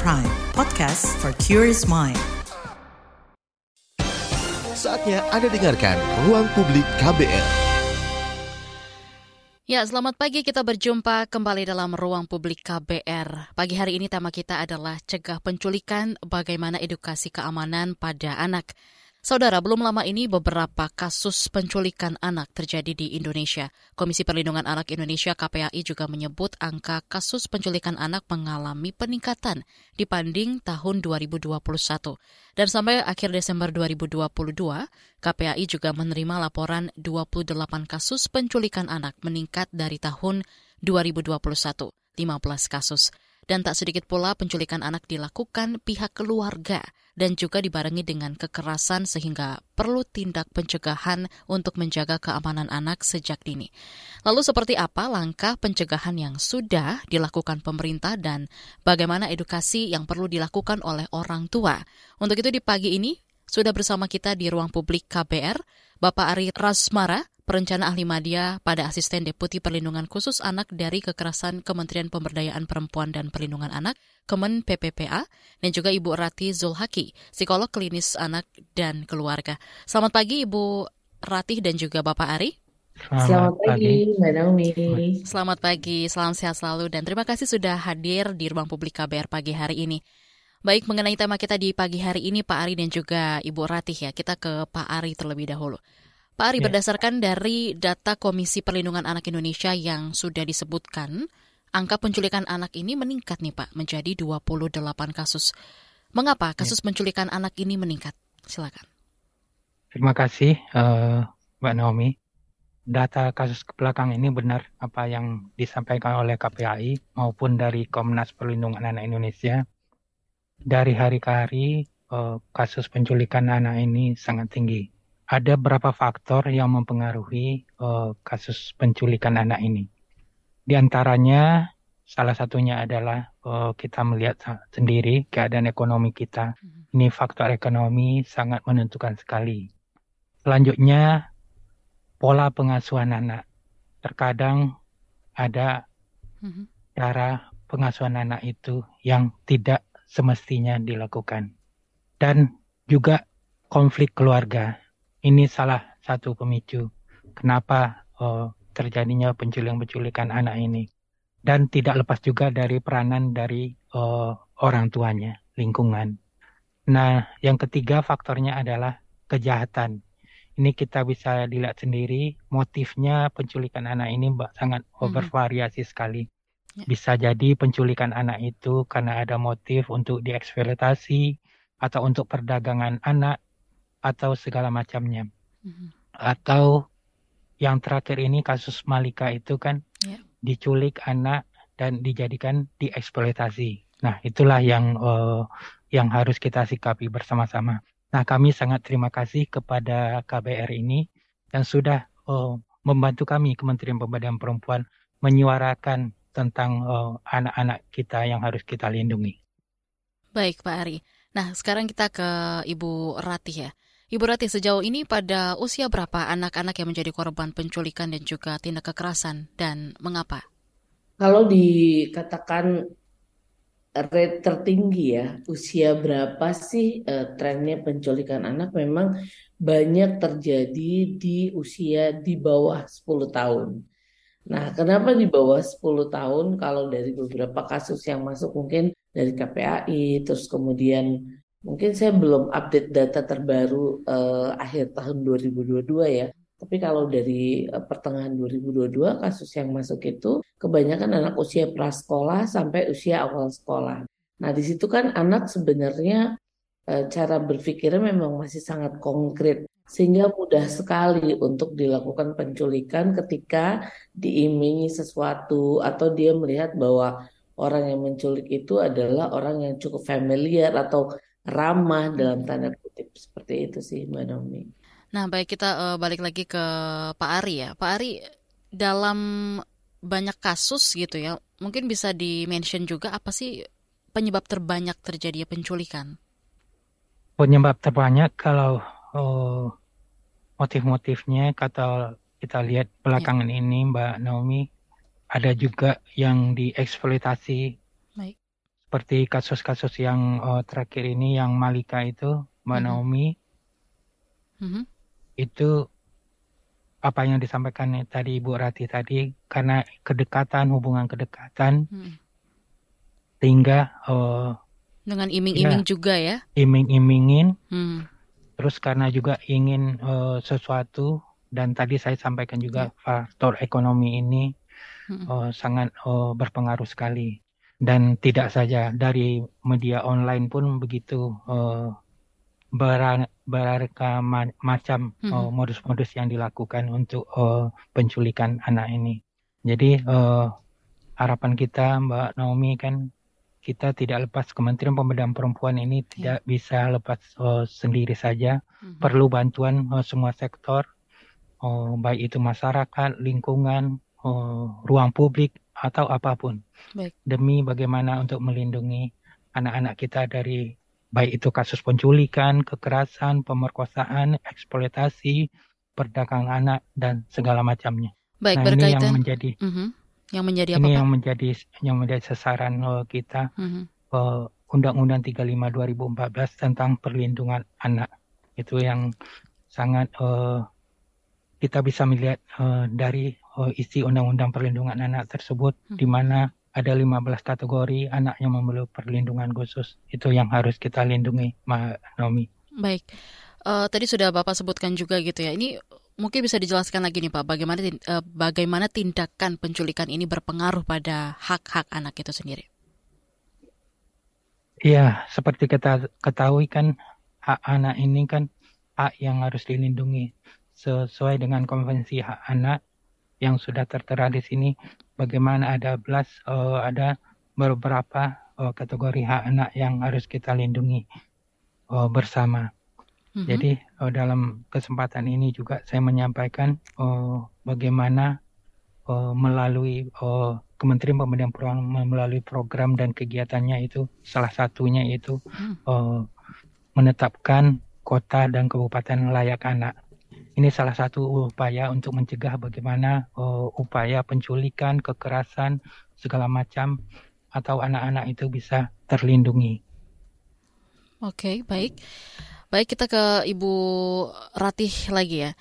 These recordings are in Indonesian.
Prime, podcast for curious mind. Saatnya Anda dengarkan Ruang Publik KBR. Ya, selamat pagi. Kita berjumpa kembali dalam ruang publik KBR. Pagi hari ini tema kita adalah cegah penculikan, bagaimana edukasi keamanan pada anak. Saudara, belum lama ini beberapa kasus penculikan anak terjadi di Indonesia. Komisi Perlindungan Anak Indonesia KPAI juga menyebut angka kasus penculikan anak mengalami peningkatan dibanding tahun 2021. Dan sampai akhir Desember 2022, KPAI juga menerima laporan 28 kasus penculikan anak meningkat dari tahun 2021, 15 kasus. Dan tak sedikit pula penculikan anak dilakukan pihak keluarga dan juga dibarengi dengan kekerasan sehingga perlu tindak pencegahan untuk menjaga keamanan anak sejak dini. Lalu seperti apa langkah pencegahan yang sudah dilakukan pemerintah dan bagaimana edukasi yang perlu dilakukan oleh orang tua? Untuk itu di pagi ini sudah bersama kita di ruang publik KBR, Bapak Ari Rasmara, perencana ahli media pada asisten deputi perlindungan khusus anak dari kekerasan Kementerian Pemberdayaan Perempuan dan Perlindungan Anak, Kemen PPPA, dan juga Ibu Rati Zulhaki, psikolog klinis anak dan keluarga. Selamat pagi Ibu Ratih dan juga Bapak Ari. Selamat, Selamat pagi, Mbak Naomi. Selamat pagi, salam sehat selalu dan terima kasih sudah hadir di ruang publik KBR pagi hari ini. Baik, mengenai tema kita di pagi hari ini, Pak Ari dan juga Ibu Ratih ya, kita ke Pak Ari terlebih dahulu. Pak Ari, ya. berdasarkan dari data Komisi Perlindungan Anak Indonesia yang sudah disebutkan, angka penculikan anak ini meningkat nih Pak, menjadi 28 kasus. Mengapa kasus ya. penculikan anak ini meningkat? Silakan. Terima kasih uh, Mbak Naomi. Data kasus ke belakang ini benar apa yang disampaikan oleh KPAI maupun dari Komnas Perlindungan Anak Indonesia. Dari hari ke hari, uh, kasus penculikan anak ini sangat tinggi ada beberapa faktor yang mempengaruhi uh, kasus penculikan anak ini. Di antaranya, salah satunya adalah uh, kita melihat sendiri keadaan ekonomi kita. Mm-hmm. Ini faktor ekonomi sangat menentukan sekali. Selanjutnya, pola pengasuhan anak. Terkadang ada mm-hmm. cara pengasuhan anak itu yang tidak semestinya dilakukan. Dan juga konflik keluarga ini salah satu pemicu kenapa uh, terjadinya penculikan-penculikan anak ini. Dan tidak lepas juga dari peranan dari uh, orang tuanya, lingkungan. Nah, yang ketiga faktornya adalah kejahatan. Ini kita bisa dilihat sendiri, motifnya penculikan anak ini sangat hmm. bervariasi sekali. Ya. Bisa jadi penculikan anak itu karena ada motif untuk dieksploitasi atau untuk perdagangan anak atau segala macamnya. Mm-hmm. Atau yang terakhir ini kasus Malika itu kan yeah. diculik anak dan dijadikan dieksploitasi. Nah, itulah yang uh, yang harus kita sikapi bersama-sama. Nah, kami sangat terima kasih kepada KBR ini yang sudah uh, membantu kami Kementerian Pemberdayaan Perempuan menyuarakan tentang uh, anak-anak kita yang harus kita lindungi. Baik, Pak Ari. Nah, sekarang kita ke Ibu Ratih ya. Ibu Rati, sejauh ini pada usia berapa anak-anak yang menjadi korban penculikan dan juga tindak kekerasan dan mengapa? Kalau dikatakan rate tertinggi ya, usia berapa sih uh, trennya penculikan anak memang banyak terjadi di usia di bawah 10 tahun. Nah, kenapa di bawah 10 tahun? Kalau dari beberapa kasus yang masuk mungkin dari KPAI, terus kemudian Mungkin saya belum update data terbaru uh, akhir tahun 2022 ya. Tapi kalau dari uh, pertengahan 2022 kasus yang masuk itu kebanyakan anak usia prasekolah sampai usia awal sekolah. Nah di situ kan anak sebenarnya uh, cara berpikirnya memang masih sangat konkret sehingga mudah sekali untuk dilakukan penculikan ketika diimingi sesuatu atau dia melihat bahwa orang yang menculik itu adalah orang yang cukup familiar atau ramah dalam tanda kutip seperti itu sih Mbak Nomi. Nah baik kita uh, balik lagi ke Pak Ari ya. Pak Ari dalam banyak kasus gitu ya, mungkin bisa di-mention juga apa sih penyebab terbanyak terjadi penculikan? Penyebab terbanyak kalau uh, motif-motifnya kata kita lihat belakangan ya. ini Mbak Naomi ada juga yang dieksploitasi seperti kasus-kasus yang uh, terakhir ini yang Malika itu Mbak Mhm. Naomi Mhm. itu apa yang disampaikan tadi Ibu Rati tadi karena kedekatan hubungan kedekatan Mhm. sehingga uh, Dengan iming-iming juga ya. iming-imingin Hmm. terus karena juga ingin uh, sesuatu dan tadi saya sampaikan juga faktor ekonomi ini uh, sangat uh, berpengaruh sekali dan tidak saja dari media online pun begitu uh, bera- beraneka ma- macam uh, modus-modus yang dilakukan untuk uh, penculikan anak ini. Jadi uh, harapan kita Mbak Naomi kan kita tidak lepas Kementerian Pemberdayaan Perempuan ini tidak bisa lepas uh, sendiri saja Mhm. perlu bantuan uh, semua sektor, uh, baik itu masyarakat, lingkungan, uh, ruang publik, atau apa pun. Baik. Demi bagaimana untuk melindungi anak-anak kita dari baik itu kasus penculikan, kekerasan, pemerkosaan, eksploitasi, perdagangan anak, dan segala macamnya. Baik nah, ini yang berkaitan. menjadi Mhm. Yang menjadi apa ini Pak? yang menjadi yang menjadi sasaran uh, kita Mhm. uh, Undang-Undang 35 2014 tentang perlindungan anak. Itu yang sangat uh, kita bisa melihat uh, dari uh, isi Undang-Undang Perlindungan Anak tersebut Hmm. di mana ada 15 kategori anak yang memerlukan perlindungan khusus. Itu yang harus kita lindungi, Mbak Naomi. Baik. Eh, tadi sudah Bapak sebutkan juga gitu ya. Ini mungkin bisa dijelaskan lagi nih Pak, bagaimana eh, bagaimana tindakan penculikan ini berpengaruh pada hak-hak anak itu sendiri. Iya, seperti kita ketahui kan hak anak ini kan hak yang harus dilindungi sesuai dengan konvensi hak anak yang sudah tertera di sini. Bagaimana ada belas eh, ada beberapa eh, kategori hak anak yang harus kita lindungi eh, bersama. Mhm. Jadi eh, dalam kesempatan ini juga saya menyampaikan eh, bagaimana eh, melalui eh, Kementerian Pemberdayaan Perempuan melalui program dan kegiatannya itu salah satunya itu Hmm. eh, menetapkan kota dan kabupaten layak anak. Ini salah satu upaya untuk mencegah bagaimana eh, upaya penculikan, kekerasan segala macam atau anak-anak itu bisa terlindungi. Oke, baik. Baik, kita ke Ibu Ratih lagi ya.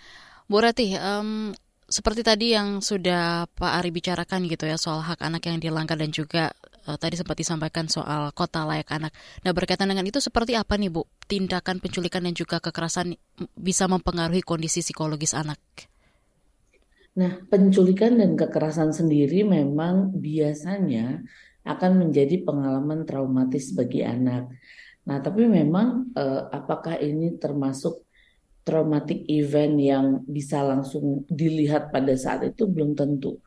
Bu Ratih, em, seperti tadi yang sudah Pak Ari bicarakan gitu ya soal hak anak yang dilanggar dan juga eh, tadi sempat disampaikan soal kota layak anak. Nah, berkaitan dengan itu seperti apa nih Bu? Tindakan penculikan dan juga kekerasan bisa mempengaruhi kondisi psikologis anak. Nah, penculikan dan kekerasan sendiri memang biasanya akan menjadi pengalaman traumatis bagi anak. Nah, tapi memang eh, apakah ini termasuk traumatic event yang bisa langsung dilihat pada saat itu belum tentu.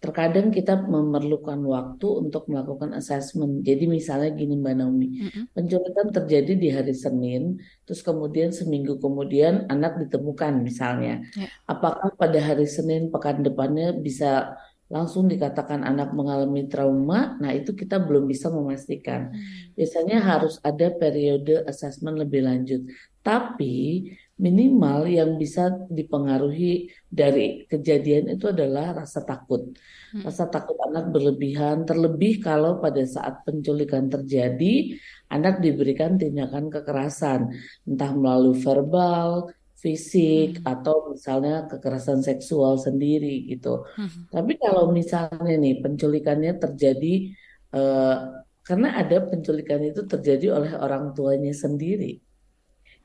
Terkadang kita memerlukan waktu untuk melakukan assessment. Jadi misalnya gini Mbak Naomi, Mm-mm. penculikan terjadi di hari Senin, terus kemudian seminggu kemudian anak ditemukan misalnya. Ya. Apakah pada hari Senin pekan depannya bisa langsung dikatakan anak mengalami trauma? Nah, itu kita belum bisa memastikan. Biasanya harus ada periode assessment lebih lanjut. Tapi minimal yang bisa dipengaruhi dari kejadian itu adalah rasa takut. Hmm. Rasa takut anak berlebihan, terlebih kalau pada saat penculikan terjadi, anak diberikan tindakan kekerasan, entah melalui verbal, fisik, Hmm. atau misalnya kekerasan seksual sendiri gitu. Mhm. Tapi kalau misalnya nih penculikannya terjadi eh, karena ada penculikan itu terjadi oleh orang tuanya sendiri.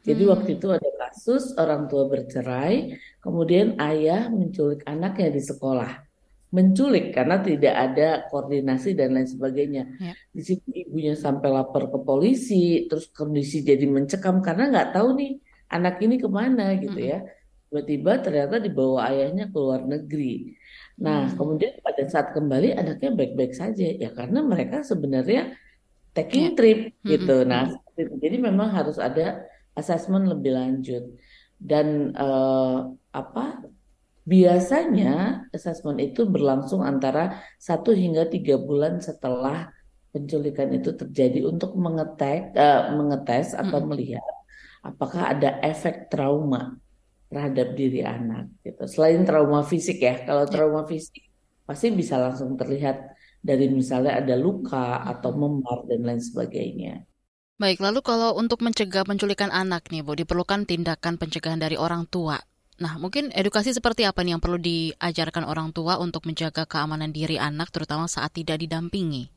Jadi Hmm. waktu itu ada kasus orang tua bercerai, kemudian ayah menculik anaknya di sekolah. Menculik karena tidak ada koordinasi dan lain sebagainya. Ya. Di situ ibunya sampai lapor ke polisi, terus kondisi jadi mencekam karena nggak tahu nih anak ini ke mana gitu ya. Tiba-tiba ternyata dibawa ayahnya ke luar negeri. Nah, Hmm. kemudian pada saat kembali anaknya baik-baik saja ya karena mereka sebenarnya Ya. taking trip Mm-mm. gitu. Nah, seperti itu. jadi memang harus ada assessment lebih lanjut dan eh, apa biasanya assessment itu berlangsung antara satu hingga tiga bulan setelah penculikan itu terjadi untuk mengetek eh, mengetes atau Mm-mm. melihat apakah ada efek trauma terhadap diri anak gitu. Selain trauma fisik ya, kalau Ya. trauma fisik pasti bisa langsung terlihat dari misalnya ada luka atau memar dan lain sebagainya. Baik, lalu kalau untuk mencegah penculikan anak nih, Bu, diperlukan tindakan pencegahan dari orang tua. Nah, mungkin edukasi seperti apa nih yang perlu diajarkan orang tua untuk menjaga keamanan diri anak, terutama saat tidak didampingi?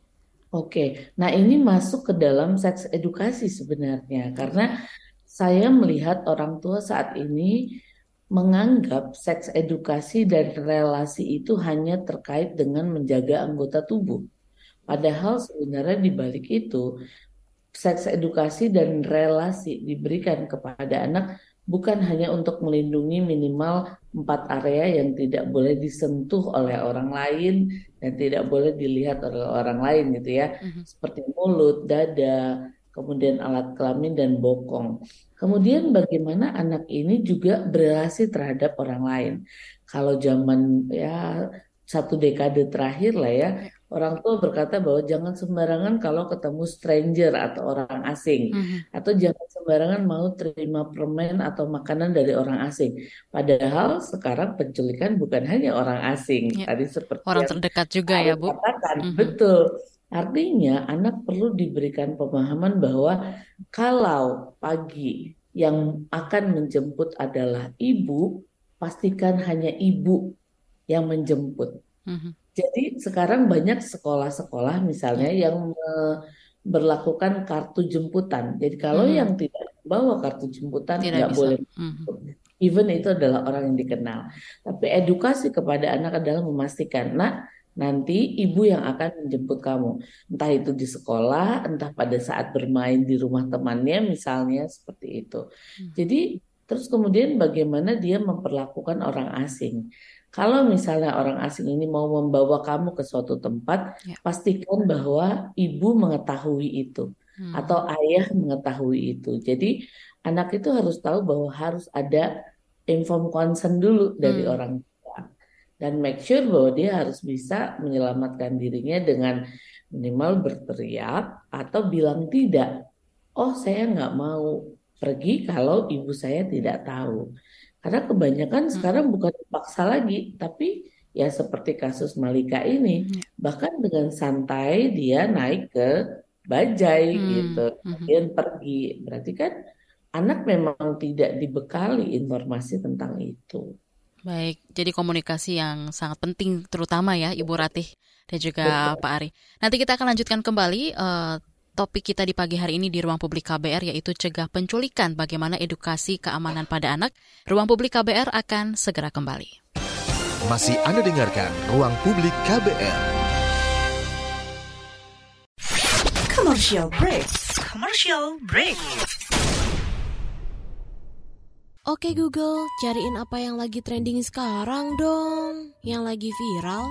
Oke, nah ini masuk ke dalam seks edukasi sebenarnya, karena saya melihat orang tua saat ini menganggap seks edukasi dan relasi itu hanya terkait dengan menjaga anggota tubuh. Padahal sebenarnya di balik itu seks edukasi dan relasi diberikan kepada anak bukan hanya untuk melindungi minimal empat area yang tidak boleh disentuh oleh orang lain dan tidak boleh dilihat oleh orang lain gitu ya, mm-hmm. seperti mulut, dada, kemudian alat kelamin dan bokong. Kemudian bagaimana anak ini juga berrelasi terhadap orang lain. Kalau zaman ya satu dekade terakhir lah ya, ya orang tua berkata bahwa jangan sembarangan kalau ketemu stranger atau orang asing mm-hmm. atau jangan sembarangan mau terima permen atau makanan dari orang asing. Padahal sekarang penculikan bukan hanya orang asing. Yeah. Tadi seperti orang terdekat juga ya, Bu. Katakan, mm-hmm. betul. Artinya anak perlu diberikan pemahaman bahwa kalau pagi yang akan menjemput adalah ibu, pastikan hanya ibu yang menjemput. Mm-hmm. Jadi sekarang banyak sekolah-sekolah misalnya iya. yang berlakukan kartu jemputan. Jadi kalau hmm. yang tidak bawa kartu jemputan tidak, boleh. Hmm. Even itu adalah orang yang dikenal. Tapi edukasi kepada anak adalah memastikan, nak nanti ibu yang akan menjemput kamu. Entah itu di sekolah, entah pada saat bermain di rumah temannya misalnya seperti itu. Hmm. Jadi terus kemudian bagaimana dia memperlakukan orang asing. Kalau misalnya orang asing ini mau membawa kamu ke suatu tempat, ya. pastikan bahwa ibu mengetahui itu hmm. atau ayah mengetahui itu. Jadi anak itu harus tahu bahwa harus ada inform consent dulu dari hmm. orang tua dan make sure bahwa dia harus bisa menyelamatkan dirinya dengan minimal berteriak atau bilang tidak. Oh saya nggak mau pergi kalau ibu saya tidak tahu. Karena kebanyakan hmm. sekarang bukan dipaksa lagi, tapi ya seperti kasus Malika ini, hmm. bahkan dengan santai dia naik ke bajai hmm. gitu, kemudian hmm. pergi. Berarti kan anak memang tidak dibekali informasi tentang itu. Baik, jadi komunikasi yang sangat penting terutama ya Ibu Ratih dan juga Betul. Pak Ari. Nanti kita akan lanjutkan kembali uh, topik kita di pagi hari ini di Ruang Publik KBR yaitu cegah penculikan bagaimana edukasi keamanan pada anak. Ruang Publik KBR akan segera kembali. Masih Anda dengarkan Ruang Publik KBR. Commercial break. Commercial break. Oke Google, cariin apa yang lagi trending sekarang dong. Yang lagi viral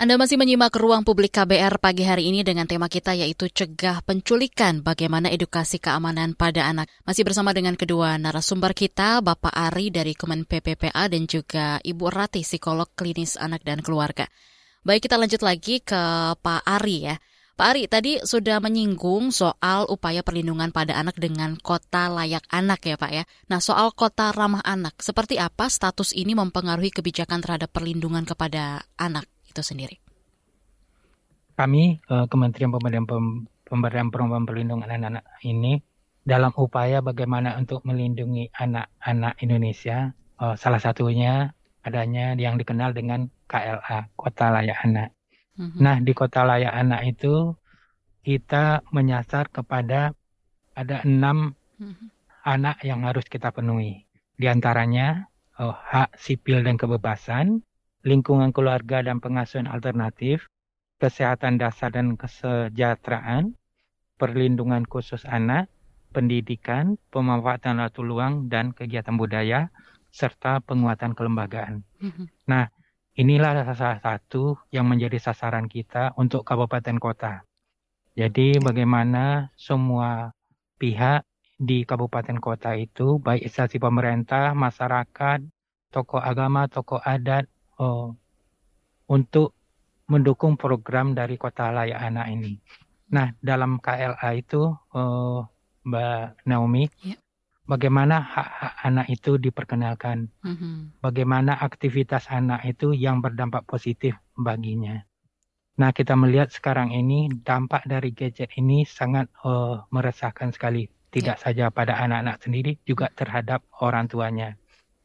Anda masih menyimak ruang publik KBR pagi hari ini dengan tema kita yaitu cegah penculikan, bagaimana edukasi keamanan pada anak. Masih bersama dengan kedua narasumber kita, Bapak Ari dari Kemen PPPA dan juga Ibu Rati, psikolog klinis anak dan keluarga. Baik, kita lanjut lagi ke Pak Ari ya. Pak Ari, tadi sudah menyinggung soal upaya perlindungan pada anak dengan kota layak anak ya Pak ya. Nah soal kota ramah anak, seperti apa status ini mempengaruhi kebijakan terhadap perlindungan kepada anak? Itu sendiri? Kami uh, Kementerian Pemberdayaan Pemberdayaan Perempuan Perlindungan Anak-anak ini dalam upaya bagaimana untuk melindungi anak-anak Indonesia, uh, salah satunya adanya yang dikenal dengan KLA, Kota Layak Anak. Mm-hmm. Nah, di Kota Layak Anak itu kita menyasar kepada ada enam mm-hmm. anak yang harus kita penuhi. Di antaranya uh, hak sipil dan kebebasan, lingkungan keluarga dan pengasuhan alternatif, kesehatan dasar dan kesejahteraan, perlindungan khusus anak, pendidikan, pemanfaatan waktu luang dan kegiatan budaya, serta penguatan kelembagaan. Mm-hmm. Nah, inilah salah satu yang menjadi sasaran kita untuk kabupaten kota. Jadi bagaimana semua pihak di kabupaten kota itu, baik instansi pemerintah, masyarakat, tokoh agama, tokoh adat, oh, untuk mendukung program dari kota layak anak ini. Nah, dalam KLA itu, oh, Mbak Naomi, yeah. bagaimana hak-hak anak itu diperkenalkan, mm-hmm. bagaimana aktivitas anak itu yang berdampak positif baginya. Nah, kita melihat sekarang ini dampak dari gadget ini sangat uh, meresahkan sekali. Tidak yeah. saja pada anak-anak sendiri, juga terhadap orang tuanya.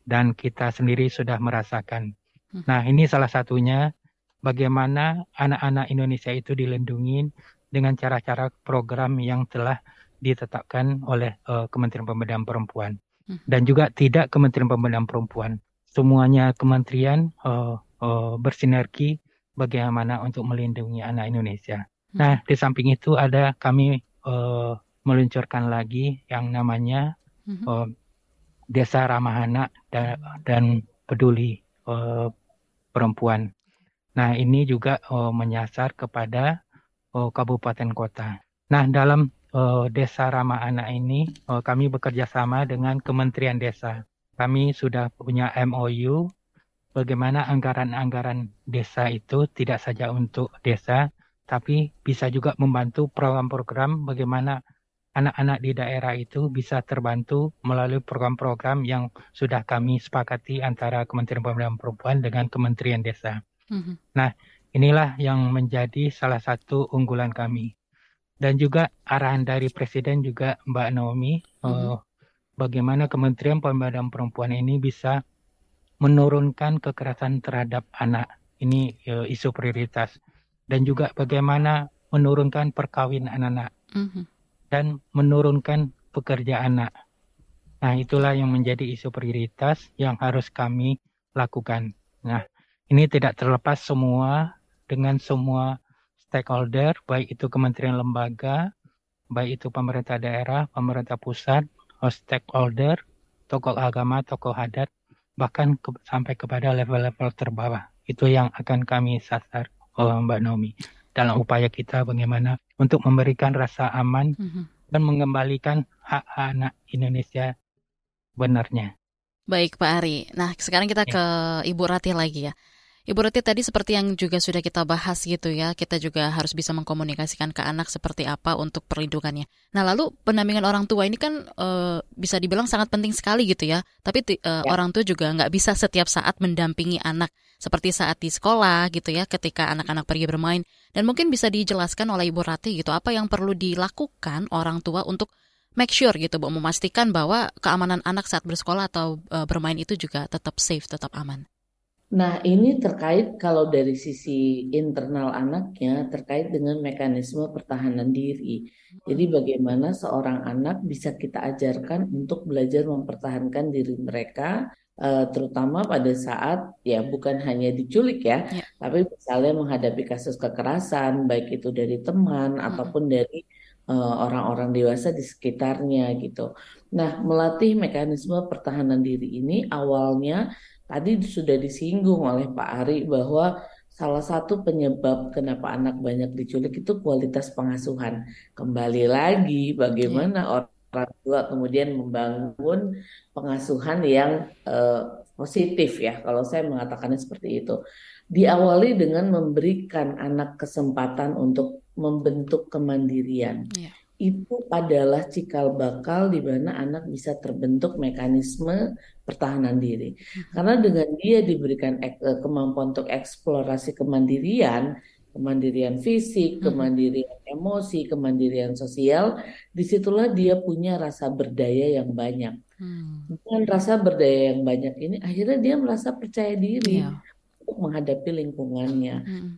Dan kita sendiri sudah merasakan. Hmm. Nah, ini salah satunya bagaimana anak-anak Indonesia itu dilindungi dengan cara-cara program yang telah ditetapkan oleh uh, Kementerian Pemberdayaan Perempuan. Hmm. Dan juga tidak Kementerian Pemberdayaan Perempuan. Semuanya kementerian uh, uh, bersinergi bagaimana untuk melindungi anak Indonesia. Hmm. Nah, di samping itu ada kami uh, meluncurkan lagi yang namanya uh, Desa Ramah Anak dan, dan Peduli uh, Perempuan. Nah, ini juga uh, menyasar kepada uh, kabupaten kota. Nah, dalam uh, Desa Ramah Anak ini uh, kami bekerja sama dengan Kementerian Desa. Kami sudah punya MOU bagaimana anggaran-anggaran desa itu tidak saja untuk desa, tapi bisa juga membantu program-program bagaimana anak-anak di daerah itu bisa terbantu melalui program-program yang sudah kami sepakati antara Kementerian Pemberdayaan Perempuan dengan Kementerian Desa. Mm-hmm. Nah, inilah yang menjadi salah satu unggulan kami. Dan juga arahan dari Presiden juga Mbak Naomi, mm-hmm. uh, bagaimana Kementerian Pemberdayaan Perempuan ini bisa menurunkan kekerasan terhadap anak. Ini uh, isu prioritas. Dan juga bagaimana menurunkan perkawinan anak mm-hmm. Dan menurunkan pekerja anak. Nah, itulah yang menjadi isu prioritas yang harus kami lakukan. Nah, ini tidak terlepas semua dengan semua stakeholder, baik itu kementerian lembaga, baik itu pemerintah daerah, pemerintah pusat, stakeholder, tokoh agama, tokoh adat, bahkan ke, sampai kepada level-level terbawah. Itu yang akan kami sasar, oh, Mbak Naomi, dalam upaya kita bagaimana untuk memberikan rasa aman mm -hmm. dan mengembalikan hak anak Indonesia benarnya. Baik Pak Ari. Nah sekarang kita ya. ke Ibu Rati lagi ya. Ibu Reti tadi seperti yang juga sudah kita bahas gitu ya, kita juga harus bisa mengkomunikasikan ke anak seperti apa untuk perlindungannya. Nah lalu pendampingan orang tua ini kan e, bisa dibilang sangat penting sekali gitu ya, tapi e, ya. orang tua juga nggak bisa setiap saat mendampingi anak seperti saat di sekolah gitu ya, ketika anak-anak pergi bermain. Dan mungkin bisa dijelaskan oleh Ibu Rati gitu, apa yang perlu dilakukan orang tua untuk make sure gitu Bu, memastikan bahwa keamanan anak saat bersekolah atau e, bermain itu juga tetap safe, tetap aman. Nah, ini terkait kalau dari sisi internal anaknya terkait dengan mekanisme pertahanan diri. Jadi bagaimana seorang anak bisa kita ajarkan untuk belajar mempertahankan diri mereka uh, terutama pada saat ya bukan hanya diculik ya, ya, tapi misalnya menghadapi kasus kekerasan baik itu dari teman hmm. ataupun dari eh, orang-orang uh, dewasa di sekitarnya gitu. Nah, melatih mekanisme pertahanan diri ini awalnya Tadi sudah disinggung oleh Pak Ari bahwa salah satu penyebab kenapa anak banyak diculik itu kualitas pengasuhan. Kembali lagi bagaimana yeah. orang tua kemudian membangun pengasuhan yang uh, positif ya. Kalau saya mengatakannya seperti itu. Diawali dengan memberikan anak kesempatan untuk membentuk kemandirian. Yeah itu adalah cikal bakal di mana anak bisa terbentuk mekanisme pertahanan diri. Hmm. Karena dengan dia diberikan eh, kemampuan untuk eksplorasi kemandirian, kemandirian fisik, hmm. kemandirian emosi, kemandirian sosial, di situlah dia punya rasa berdaya yang banyak. Hmm. Dengan rasa berdaya yang banyak ini, akhirnya dia merasa percaya diri yeah. untuk menghadapi lingkungannya. Hmm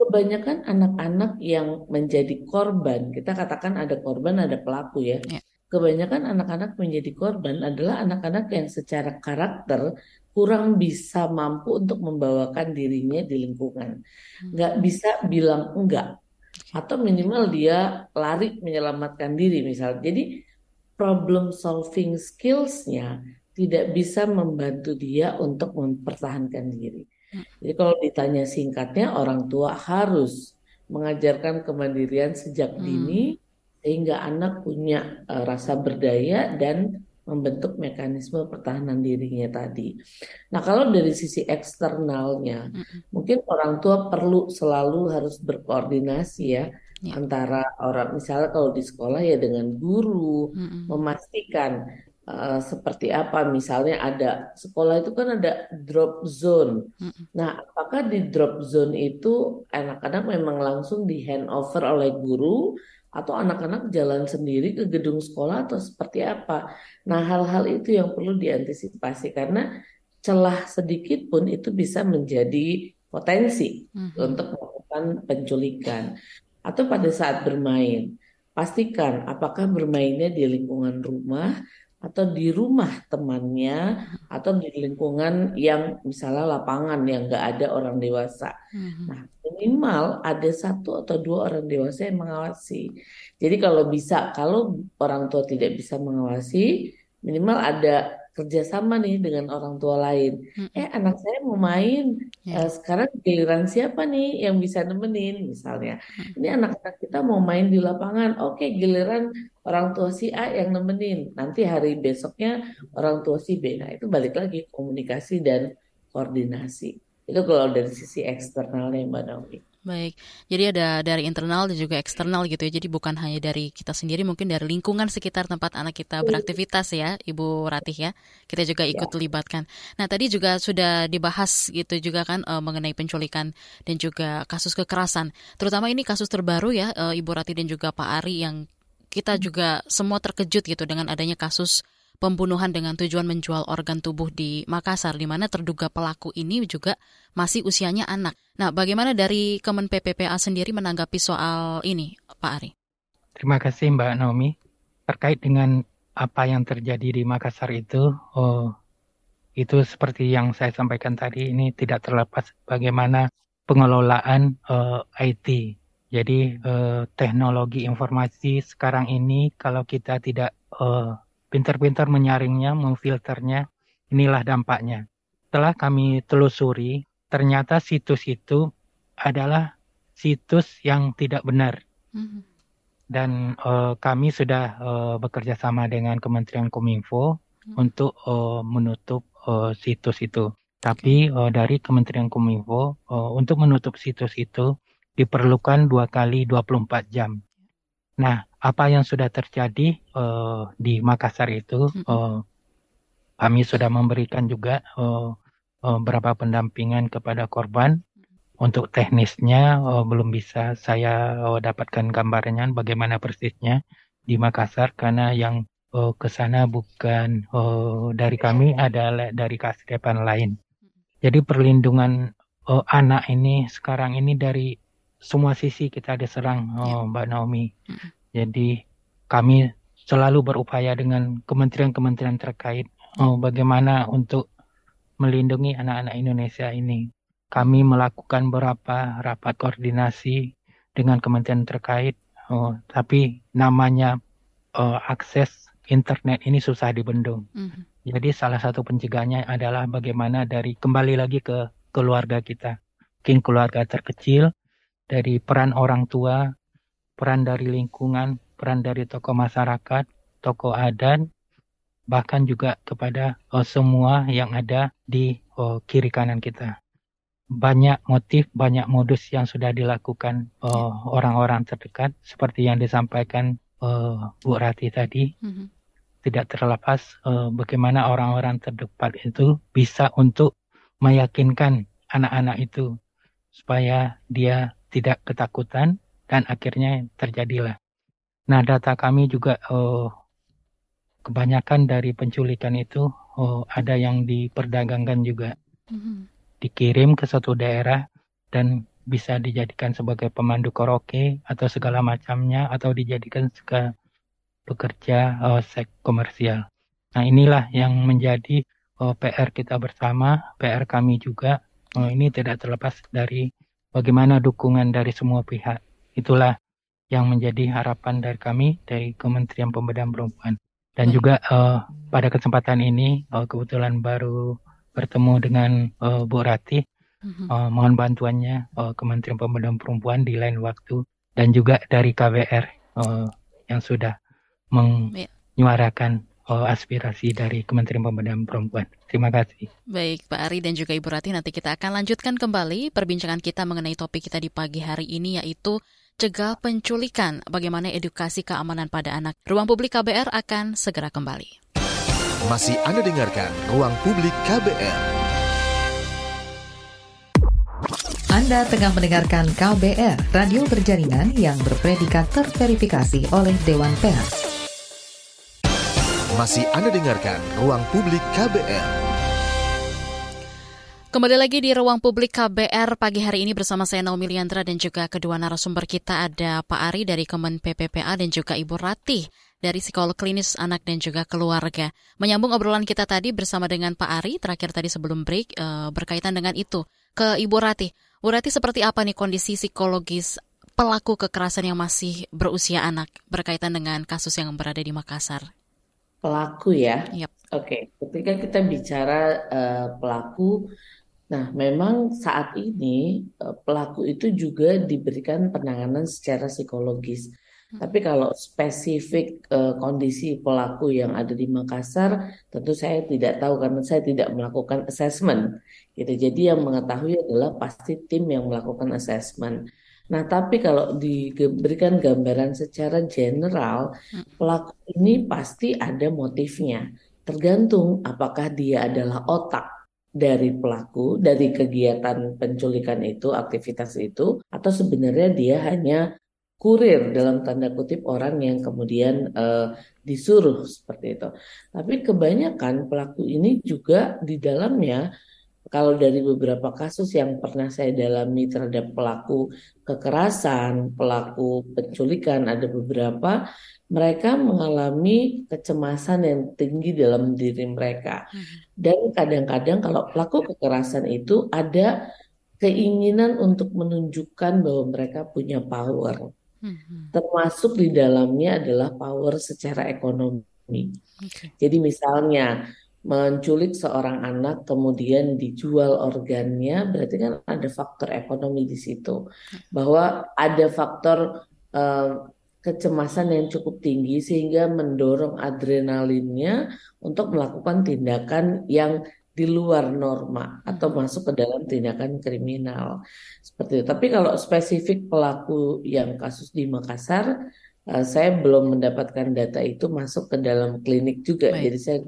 kebanyakan anak-anak yang menjadi korban, kita katakan ada korban, ada pelaku ya. Yeah. Kebanyakan anak-anak menjadi korban adalah anak-anak yang secara karakter kurang bisa mampu untuk membawakan dirinya di lingkungan. Nggak bisa bilang enggak. Atau minimal dia lari menyelamatkan diri misalnya. Jadi problem solving skills-nya tidak bisa membantu dia untuk mempertahankan diri. Jadi kalau ditanya singkatnya, orang tua harus mengajarkan kemandirian sejak Hmm. Sehingga anak punya uh, rasa berdaya dan membentuk mekanisme pertahanan dirinya tadi. Nah, kalau dari sisi eksternalnya, Mm-mm. mungkin orang tua perlu selalu harus berkoordinasi ya Ya. antara orang, misalnya kalau di sekolah ya dengan guru, Mm-mm. memastikan uh, seperti apa, misalnya ada sekolah itu kan ada drop zone. Mm-mm. Nah, apakah di drop zone itu anak-anak memang langsung di handover oleh guru atau anak-anak jalan sendiri ke gedung sekolah atau seperti apa? Nah, hal-hal itu yang perlu diantisipasi karena celah sedikit pun itu bisa menjadi potensi Mhm. untuk melakukan penculikan. Atau pada saat bermain, pastikan apakah bermainnya di lingkungan rumah atau di rumah temannya atau di lingkungan yang misalnya lapangan yang nggak ada orang dewasa. Mhm. Nah, minimal ada satu atau dua orang dewasa yang mengawasi. Jadi kalau bisa, kalau orang tua tidak bisa mengawasi, minimal ada kerjasama nih dengan orang tua lain. Mm-mm. Eh, anak saya mau main, Ya. Eh, sekarang giliran siapa nih yang bisa nemenin misalnya. Mm. Ini anak-anak kita mau main di lapangan, oke giliran orang tua si A yang nemenin. Nanti hari besoknya orang tua si B. Nah, itu balik lagi komunikasi dan koordinasi. Itu kalau dari sisi eksternalnya Mbak Naomi. Baik, jadi ada dari internal dan juga eksternal gitu ya. Jadi bukan hanya dari kita sendiri, mungkin dari lingkungan sekitar tempat anak kita beraktivitas ya, Ibu Ratih ya. Kita juga ikut libatkan. Nah, tadi juga sudah dibahas gitu juga kan eh, mengenai penculikan dan juga kasus kekerasan. Terutama ini kasus terbaru ya, eh, Ibu Ratih dan juga Pak Ari yang kita juga semua terkejut gitu dengan adanya kasus pembunuhan dengan tujuan menjual organ tubuh di Makassar, di mana terduga pelaku ini juga masih usianya anak. Nah, bagaimana dari Kemen PPPA sendiri menanggapi soal ini, Pak Ari? Terima kasih Mbak Naomi. Terkait dengan apa yang terjadi di Makassar itu, oh, itu seperti yang saya sampaikan tadi, ini tidak terlepas bagaimana pengelolaan eh, IT. Jadi eh, teknologi informasi sekarang ini kalau kita tidak eh, pintar-pintar menyaringnya, memfilternya, inilah dampaknya. Setelah kami telusuri, ternyata situs itu adalah situs yang tidak benar Mhm. dan eh, kami sudah eh, bekerja sama dengan Kementerian Kominfo Hmm. untuk eh, menutup eh, situs itu. Tapi eh, dari Kementerian Kominfo eh, untuk menutup situs itu diperlukan dua kali 24 jam. Nah, apa yang sudah terjadi eh, di Makassar itu, eh, kami sudah memberikan juga eh, eh, beberapa pendampingan kepada korban. Untuk teknisnya eh, belum bisa saya eh, dapatkan gambarnya bagaimana persisnya di Makassar karena yang eh, ke sana bukan eh, dari kami adalah dari kasdepan lain. Jadi perlindungan eh, anak ini sekarang ini dari semua sisi kita diserang Ya. eh, Mbak Naomi. Mm. Jadi kami selalu berupaya dengan kementerian-kementerian terkait eh, bagaimana untuk melindungi anak-anak Indonesia ini. Kami melakukan beberapa rapat koordinasi dengan kementerian terkait, eh, tapi namanya eh, akses internet ini susah dibendung. Mhm. Jadi salah satu pencegahannya adalah bagaimana dari kembali lagi ke keluarga kita. Mungkin keluarga terkecil, dari peran orang tua, peran dari lingkungan, peran dari tokoh masyarakat, tokoh adat, bahkan juga kepada eh, semua yang ada di eh, kiri kanan kita. Banyak motif, banyak modus yang sudah dilakukan eh, orang-orang terdekat, seperti yang disampaikan eh, Bu Rati tadi Mhm. tidak terlepas bagaimana orang-orang terdekat itu bisa untuk meyakinkan anak-anak itu supaya dia tidak ketakutan dan akhirnya terjadilah. Nah, data kami juga eh, kebanyakan dari penculikan itu eh, ada yang diperdagangkan juga, Mhm. dikirim ke suatu daerah dan bisa dijadikan sebagai pemandu karaoke atau segala macamnya atau dijadikan sega- pekerja uh, seks komersial. Nah inilah yang menjadi uh, PR kita bersama, PR kami juga. Uh, ini tidak terlepas dari bagaimana dukungan dari semua pihak. Itulah yang menjadi harapan dari kami dari Kementerian Pemberdayaan Perempuan. Dan juga uh, pada kesempatan ini uh, kebetulan baru bertemu dengan uh, Bu Rati. Uh, mohon bantuannya uh, Kementerian Pemberdayaan Perempuan di lain waktu dan juga dari KBR uh, yang sudah menyuarakan uh, aspirasi dari Kementerian Pemberdayaan Perempuan. Terima kasih. Baik, Pak Ari dan juga Ibu Rati, nanti kita akan lanjutkan kembali perbincangan kita mengenai topik kita di pagi hari ini yaitu cegah penculikan, bagaimana edukasi keamanan pada anak. Ruang Publik KBR akan segera kembali. Masih Anda dengarkan Ruang Publik KBR. Anda tengah mendengarkan KBR, radio berjaringan yang berpredikat terverifikasi oleh Dewan Pers. Masih Anda dengarkan Ruang Publik KBR. Kembali lagi di ruang publik KBR pagi hari ini bersama saya Naomi Liandra dan juga kedua narasumber kita ada Pak Ari dari Kemen PPPA dan juga Ibu Ratih dari psikolog klinis anak dan juga keluarga. Menyambung obrolan kita tadi bersama dengan Pak Ari, terakhir tadi sebelum break, e, berkaitan dengan itu. Ke Ibu Rati, Bu Rati seperti apa nih kondisi psikologis pelaku kekerasan yang masih berusia anak berkaitan dengan kasus yang berada di Makassar? Pelaku ya? Yep. Oke, okay. ketika kita bicara uh, pelaku, nah memang saat ini uh, pelaku itu juga diberikan penanganan secara psikologis. Tapi kalau spesifik uh, kondisi pelaku yang ada di Makassar, tentu saya tidak tahu karena saya tidak melakukan assessment. Gitu. Jadi yang mengetahui adalah pasti tim yang melakukan assessment. Nah, tapi kalau diberikan gambaran secara general, pelaku ini pasti ada motifnya. Tergantung apakah dia adalah otak dari pelaku, dari kegiatan penculikan itu, aktivitas itu, atau sebenarnya dia hanya kurir dalam tanda kutip orang yang kemudian uh, disuruh seperti itu. Tapi kebanyakan pelaku ini juga di dalamnya kalau dari beberapa kasus yang pernah saya dalami terhadap pelaku kekerasan, pelaku penculikan ada beberapa mereka mengalami kecemasan yang tinggi dalam diri mereka. Hmm. Dan kadang-kadang kalau pelaku kekerasan itu ada keinginan untuk menunjukkan bahwa mereka punya power Hmm. Termasuk di dalamnya adalah power secara ekonomi. Okay. Jadi misalnya menculik seorang anak kemudian dijual organnya berarti kan ada faktor ekonomi di situ bahwa ada faktor uh, kecemasan yang cukup tinggi sehingga mendorong adrenalinnya untuk melakukan tindakan yang di luar norma atau hmm. masuk ke dalam tindakan kriminal seperti itu. Tapi kalau spesifik pelaku yang kasus di Makassar, uh, saya belum mendapatkan data itu masuk ke dalam klinik juga, Baik. jadi saya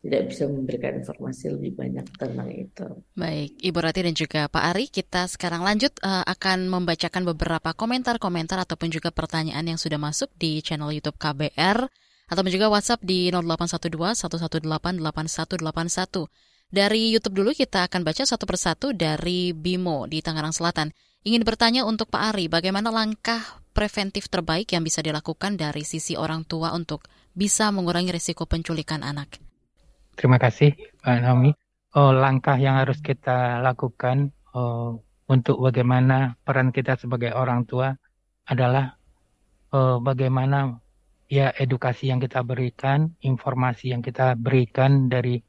tidak bisa memberikan informasi lebih banyak tentang itu. Baik, Ibu Rati dan juga Pak Ari, kita sekarang lanjut uh, akan membacakan beberapa komentar-komentar ataupun juga pertanyaan yang sudah masuk di channel YouTube KBR atau juga WhatsApp di 0812 118 8181. Dari YouTube dulu kita akan baca satu persatu dari Bimo di Tangerang Selatan. Ingin bertanya untuk Pak Ari, bagaimana langkah preventif terbaik yang bisa dilakukan dari sisi orang tua untuk bisa mengurangi risiko penculikan anak? Terima kasih, Pak Naomi. Oh, langkah yang harus kita lakukan oh, untuk bagaimana peran kita sebagai orang tua adalah oh, bagaimana ya edukasi yang kita berikan, informasi yang kita berikan dari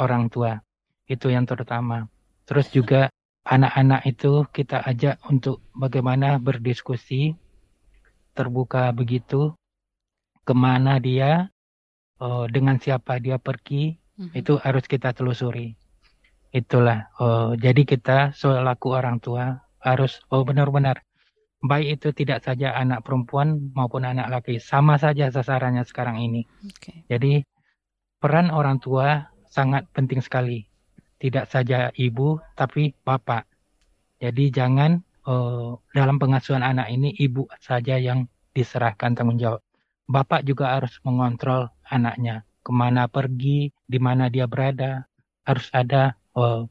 orang tua. Itu yang terutama. Terus juga anak-anak itu kita ajak untuk bagaimana berdiskusi terbuka begitu ke mana dia uh, dengan siapa dia pergi mm-hmm. itu harus kita telusuri itulah uh, jadi kita selaku orang tua harus oh benar-benar baik itu tidak saja anak perempuan maupun anak laki sama saja sasarannya sekarang ini okay. jadi peran orang tua sangat penting sekali. Tidak saja ibu, tapi bapak. Jadi jangan uh, dalam pengasuhan anak ini ibu saja yang diserahkan tanggung jawab. Bapak juga harus mengontrol anaknya. Ke mana pergi, di mana dia berada. Harus ada uh,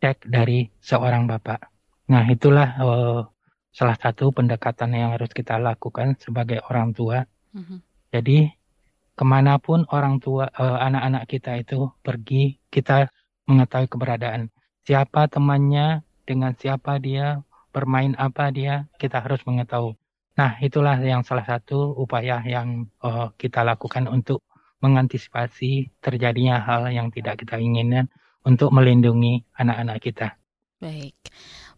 cek dari seorang bapak. Nah itulah uh, salah satu pendekatan yang harus kita lakukan sebagai orang tua. Mm -hmm. Jadi ke mana pun orang tua uh, anak-anak kita itu pergi, kita mengetahui keberadaan siapa temannya, dengan siapa dia, bermain apa dia, kita harus mengetahui. Nah, itulah yang salah satu upaya yang uh, kita lakukan untuk mengantisipasi terjadinya hal yang tidak kita inginkan untuk melindungi anak-anak kita. Baik.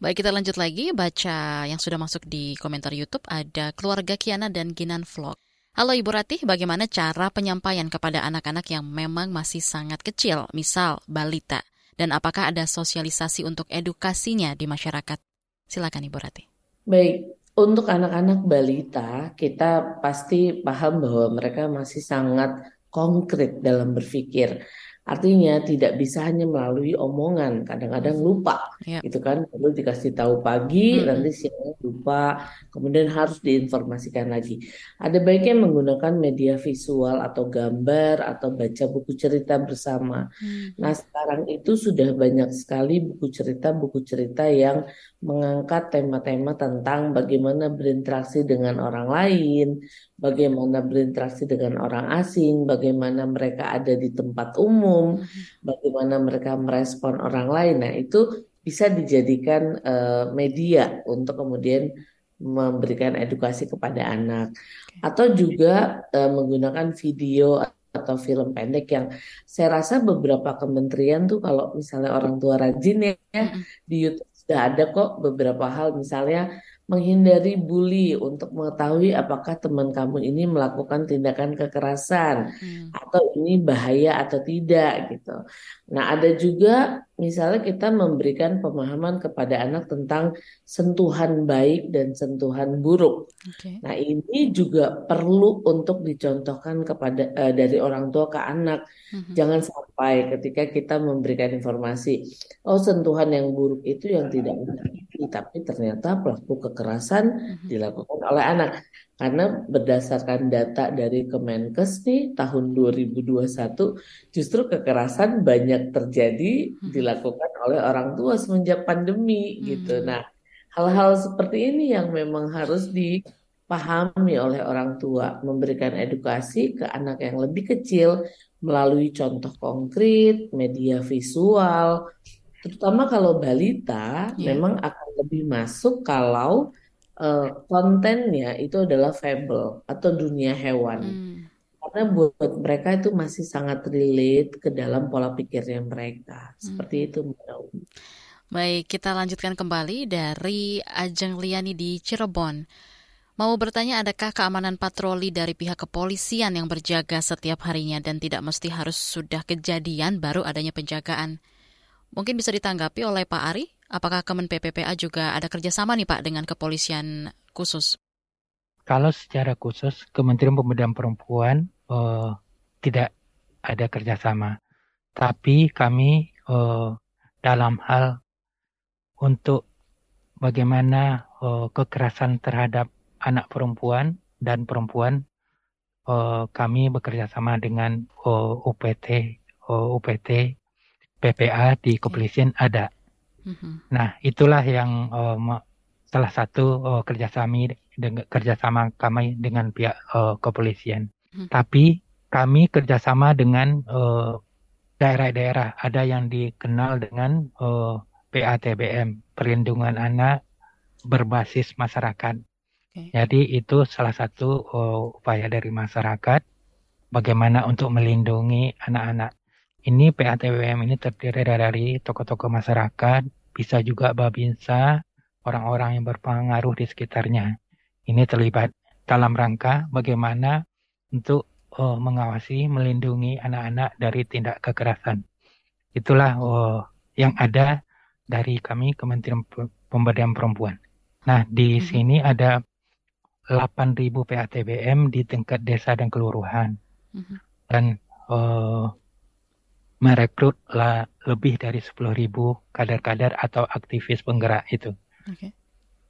Baik, kita lanjut lagi baca yang sudah masuk di komentar YouTube ada keluarga Kiana dan Ginan Vlog. Halo Ibu Ratih, bagaimana cara penyampaian kepada anak-anak yang memang masih sangat kecil, misal balita? Dan apakah ada sosialisasi untuk edukasinya di masyarakat? Silakan Ibu Ratih. Baik, untuk anak-anak balita, kita pasti paham bahwa mereka masih sangat konkret dalam berpikir. Artinya tidak bisa hanya melalui omongan, kadang-kadang lupa, yeah. gitu kan? Perlu dikasih tahu pagi, hmm. nanti siang lupa, kemudian harus diinformasikan lagi. Ada baiknya menggunakan media visual atau gambar atau baca buku cerita bersama. Hmm. Nah sekarang itu sudah banyak sekali buku cerita, buku cerita yang mengangkat tema-tema tentang bagaimana berinteraksi dengan orang lain, bagaimana berinteraksi dengan orang asing, bagaimana mereka ada di tempat umum, mm-hmm. bagaimana mereka merespon orang lain. Nah, itu bisa dijadikan uh, media untuk kemudian memberikan edukasi kepada anak atau juga uh, menggunakan video atau film pendek yang saya rasa beberapa kementerian tuh kalau misalnya orang tua rajin ya mm-hmm. di YouTube sudah ada kok beberapa hal. Misalnya menghindari bully untuk mengetahui apakah teman kamu ini melakukan tindakan kekerasan hmm. atau ini bahaya atau tidak gitu. Nah, ada juga misalnya kita memberikan pemahaman kepada anak tentang sentuhan baik dan sentuhan buruk. Okay. Nah, ini juga perlu untuk dicontohkan kepada uh, dari orang tua ke anak. Hmm. Jangan sampai ketika kita memberikan informasi, oh sentuhan yang buruk itu yang tidak tapi ternyata pelaku kekerasan mm-hmm. dilakukan oleh anak. Karena berdasarkan data dari Kemenkes nih tahun 2021 justru kekerasan banyak terjadi mm-hmm. dilakukan oleh orang tua semenjak pandemi gitu. Mm-hmm. Nah, hal-hal seperti ini yang memang harus dipahami oleh orang tua, memberikan edukasi ke anak yang lebih kecil melalui contoh konkret, media visual, terutama kalau balita yeah. memang akan lebih masuk kalau uh, kontennya itu adalah fable atau dunia hewan. Hmm. Karena buat mereka itu masih sangat relate ke dalam pola pikirnya mereka. Seperti hmm. itu Mbak Baik, kita lanjutkan kembali dari Ajeng Liani di Cirebon. Mau bertanya, adakah keamanan patroli dari pihak kepolisian yang berjaga setiap harinya dan tidak mesti harus sudah kejadian baru adanya penjagaan? Mungkin bisa ditanggapi oleh Pak Ari, apakah Kemen PPPA juga ada kerjasama nih Pak dengan kepolisian khusus? Kalau secara khusus Kementerian Pemberdayaan Perempuan uh, tidak ada kerjasama, tapi kami uh, dalam hal untuk bagaimana uh, kekerasan terhadap anak perempuan dan perempuan uh, kami bekerja sama dengan uh, UPT uh, UPT PPA di kepolisian ada. Mm-hmm. Nah, itulah yang uh, salah satu uh, kerjasama dengan kerjasama kami dengan pihak uh, kepolisian. Mm-hmm. Tapi kami kerjasama dengan uh, daerah-daerah. Ada yang dikenal dengan uh, PATBM, Perlindungan Anak Berbasis Masyarakat. Okay. Jadi itu salah satu uh, upaya dari masyarakat bagaimana untuk melindungi anak-anak. Ini PATWM ini terdiri dari tokoh-tokoh masyarakat, bisa juga babinsa, orang-orang yang berpengaruh di sekitarnya. Ini terlibat dalam rangka bagaimana untuk uh, mengawasi, melindungi anak-anak dari tindak kekerasan. Itulah uh, yang ada dari kami Kementerian Pemberdayaan Perempuan. Nah, di hmm. sini ada 8.000 PATBM di tingkat desa dan kelurahan. Hmm. Dan uh, merekrut lah lebih dari 10.000 kader-kader atau aktivis penggerak itu. Okay.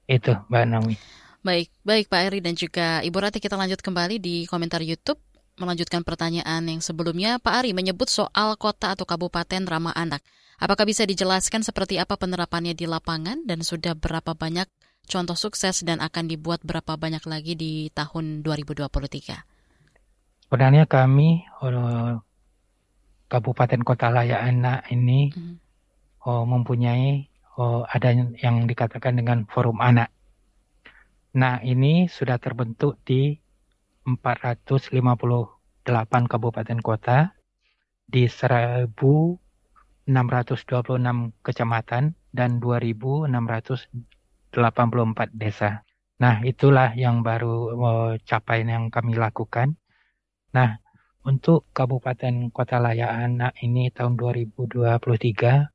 Itu Mbak Naomi. Baik, baik Pak Eri dan juga Ibu Rati kita lanjut kembali di komentar YouTube melanjutkan pertanyaan yang sebelumnya Pak Ari menyebut soal kota atau kabupaten ramah anak. Apakah bisa dijelaskan seperti apa penerapannya di lapangan dan sudah berapa banyak contoh sukses dan akan dibuat berapa banyak lagi di tahun 2023? sebenarnya kami uh, Kabupaten Kota Layak Anak ini hmm. uh, mempunyai uh, ada yang dikatakan dengan forum anak. Nah, ini sudah terbentuk di 458 kabupaten kota di 1626 kecamatan dan 2684 desa. Nah, itulah yang baru uh, capaian yang kami lakukan. Nah, untuk Kabupaten Kota Layak Anak ini tahun 2023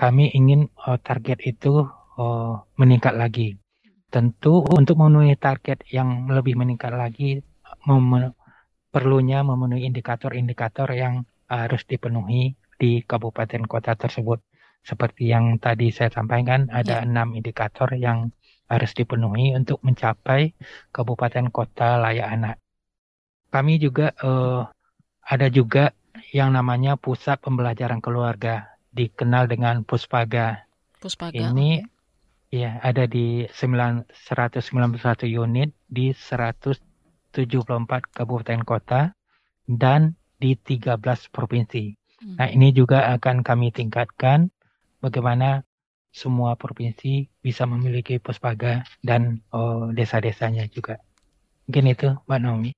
kami ingin uh, target itu uh, meningkat lagi. Tentu untuk memenuhi target yang lebih meningkat lagi mem perlunya memenuhi indikator-indikator yang harus dipenuhi di kabupaten kota tersebut. Seperti yang tadi saya sampaikan, ada ya. enam indikator yang harus dipenuhi untuk mencapai kabupaten kota layak anak. Kami juga uh, ada juga yang namanya pusat pembelajaran keluarga, dikenal dengan Puspaga. Puspaga. Ini okay Ya, ada di 9, 191 unit di 174 kabupaten kota dan di 13 provinsi. Hmm. Nah, ini juga akan kami tingkatkan bagaimana semua provinsi bisa memiliki puspaga dan oh, desa-desanya juga. Mungkin itu, Mbak Naomi.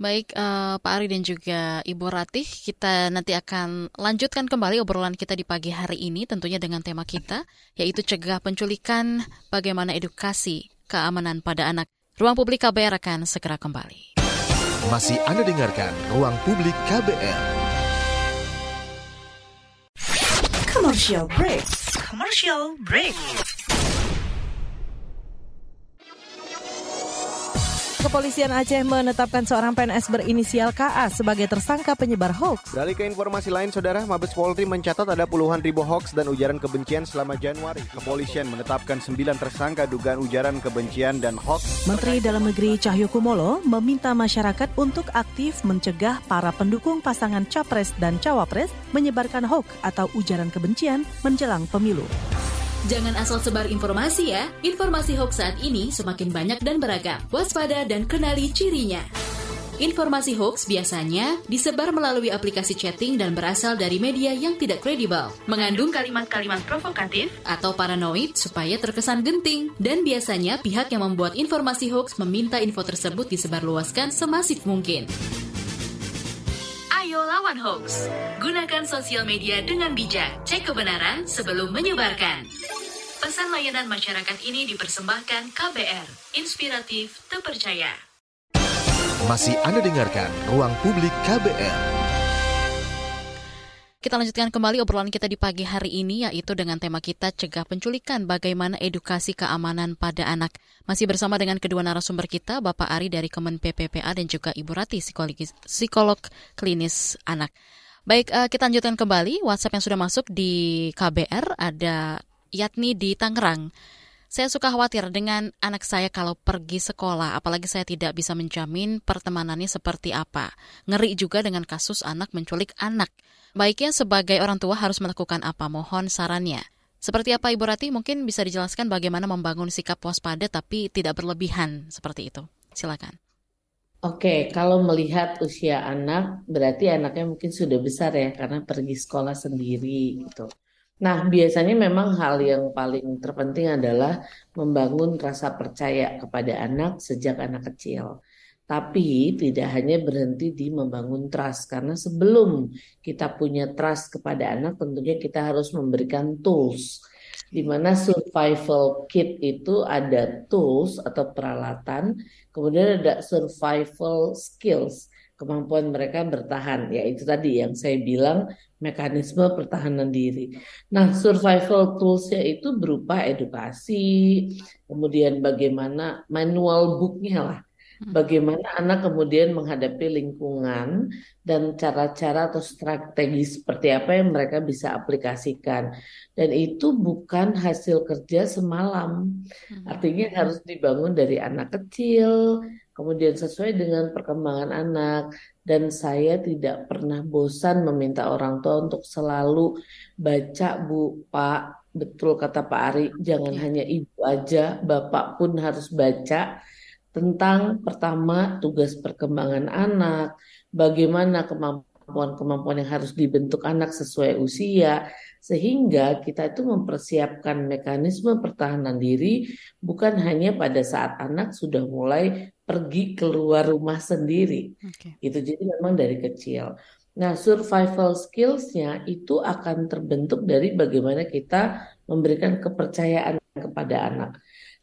Baik uh, Pak Ari dan juga Ibu Ratih, kita nanti akan lanjutkan kembali obrolan kita di pagi hari ini tentunya dengan tema kita yaitu cegah penculikan, bagaimana edukasi keamanan pada anak. Ruang Publik KBR akan segera kembali. Masih Anda dengarkan Ruang Publik KBR. Commercial break. Commercial break. Kepolisian Aceh menetapkan seorang PNS berinisial KA sebagai tersangka penyebar hoax. Dari ke informasi lain, Saudara, Mabes Polri mencatat ada puluhan ribu hoax dan ujaran kebencian selama Januari. Kepolisian menetapkan sembilan tersangka dugaan ujaran kebencian dan hoax. Menteri Dalam Negeri Cahyokumolo meminta masyarakat untuk aktif mencegah para pendukung pasangan Capres dan Cawapres menyebarkan hoax atau ujaran kebencian menjelang pemilu. Jangan asal sebar informasi ya. Informasi hoax saat ini semakin banyak dan beragam. Waspada dan kenali cirinya. Informasi hoax biasanya disebar melalui aplikasi chatting dan berasal dari media yang tidak kredibel, mengandung kalimat-kalimat provokatif atau paranoid supaya terkesan genting. Dan biasanya pihak yang membuat informasi hoax meminta info tersebut disebarluaskan semasif mungkin. Ayo lawan hoax. Gunakan sosial media dengan bijak. Cek kebenaran sebelum menyebarkan. Pesan layanan masyarakat ini dipersembahkan KBR. Inspiratif, terpercaya. Masih Anda dengarkan Ruang Publik KBR. Kita lanjutkan kembali obrolan kita di pagi hari ini yaitu dengan tema kita cegah penculikan bagaimana edukasi keamanan pada anak. Masih bersama dengan kedua narasumber kita Bapak Ari dari Kemen PPPA dan juga Ibu Rati psikolog klinis anak. Baik, uh, kita lanjutkan kembali WhatsApp yang sudah masuk di KBR ada Yatni di Tangerang. Saya suka khawatir dengan anak saya kalau pergi sekolah, apalagi saya tidak bisa menjamin pertemanannya seperti apa. Ngeri juga dengan kasus anak menculik anak. Baiknya sebagai orang tua harus melakukan apa? Mohon sarannya. Seperti apa Ibu Rati? Mungkin bisa dijelaskan bagaimana membangun sikap waspada tapi tidak berlebihan seperti itu. Silakan. Oke, kalau melihat usia anak, berarti anaknya mungkin sudah besar ya, karena pergi sekolah sendiri gitu. Nah, biasanya memang hal yang paling terpenting adalah membangun rasa percaya kepada anak sejak anak kecil. Tapi tidak hanya berhenti di membangun trust, karena sebelum kita punya trust kepada anak, tentunya kita harus memberikan tools. Di mana survival kit itu ada tools atau peralatan, kemudian ada survival skills, kemampuan mereka bertahan. Ya itu tadi yang saya bilang mekanisme pertahanan diri. Nah, survival toolsnya itu berupa edukasi, kemudian bagaimana manual booknya lah. Bagaimana anak kemudian menghadapi lingkungan dan cara-cara atau strategi seperti apa yang mereka bisa aplikasikan. Dan itu bukan hasil kerja semalam. Hmm. Artinya harus dibangun dari anak kecil, kemudian sesuai dengan perkembangan anak. Dan saya tidak pernah bosan meminta orang tua untuk selalu baca, Bu, Pak, betul kata Pak Ari, jangan hanya ibu aja, bapak pun harus baca tentang pertama tugas perkembangan anak, bagaimana kemampuan-kemampuan yang harus dibentuk anak sesuai usia, sehingga kita itu mempersiapkan mekanisme pertahanan diri bukan hanya pada saat anak sudah mulai pergi keluar rumah sendiri. Okay. Itu jadi memang dari kecil. Nah, survival skills-nya itu akan terbentuk dari bagaimana kita memberikan kepercayaan kepada anak.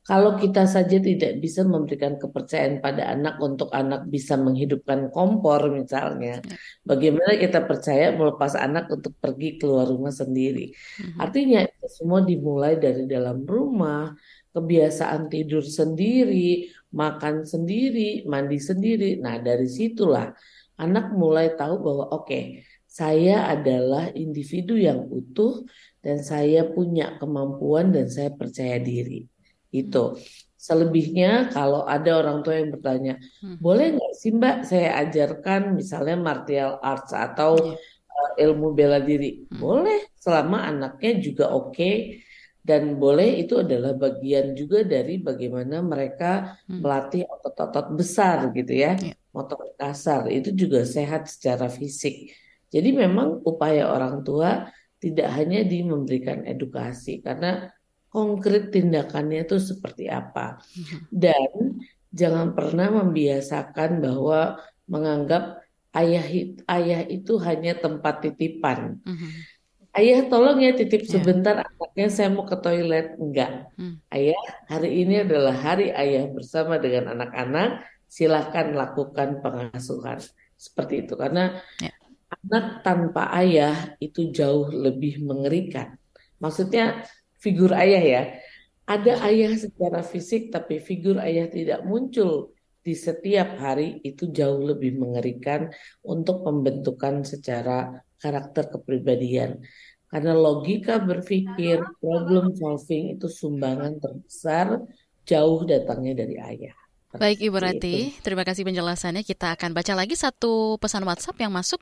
Kalau kita saja tidak bisa memberikan kepercayaan pada anak untuk anak bisa menghidupkan kompor misalnya, ya. bagaimana kita percaya melepas anak untuk pergi keluar rumah sendiri? Mm-hmm. Artinya itu semua dimulai dari dalam rumah, kebiasaan tidur sendiri, makan sendiri, mandi sendiri. Nah dari situlah anak mulai tahu bahwa oke, okay, saya adalah individu yang utuh dan saya punya kemampuan dan saya percaya diri. Itu. Selebihnya kalau ada orang tua yang bertanya, hmm. boleh nggak sih Mbak saya ajarkan misalnya martial arts atau yeah. uh, ilmu bela diri? Hmm. Boleh, selama anaknya juga oke okay, dan boleh itu adalah bagian juga dari bagaimana mereka hmm. melatih otot-otot besar gitu ya, yeah. motor kasar itu juga sehat secara fisik. Jadi memang upaya orang tua tidak hanya di memberikan edukasi karena konkret tindakannya itu seperti apa. Mhm. Dan jangan pernah membiasakan bahwa menganggap ayah ayah itu hanya tempat titipan. Mm-hmm. Ayah tolong ya titip yeah. sebentar anaknya saya mau ke toilet. Enggak. Mm. Ayah hari ini adalah hari ayah bersama dengan anak-anak. Silahkan lakukan pengasuhan. Seperti itu. Karena yeah. anak tanpa ayah itu jauh lebih mengerikan. Maksudnya figur ayah ya. Ada ayah secara fisik tapi figur ayah tidak muncul di setiap hari itu jauh lebih mengerikan untuk pembentukan secara karakter kepribadian. Karena logika berpikir, problem solving itu sumbangan terbesar jauh datangnya dari ayah. Baik Ibu Rati, terima kasih penjelasannya. Kita akan baca lagi satu pesan WhatsApp yang masuk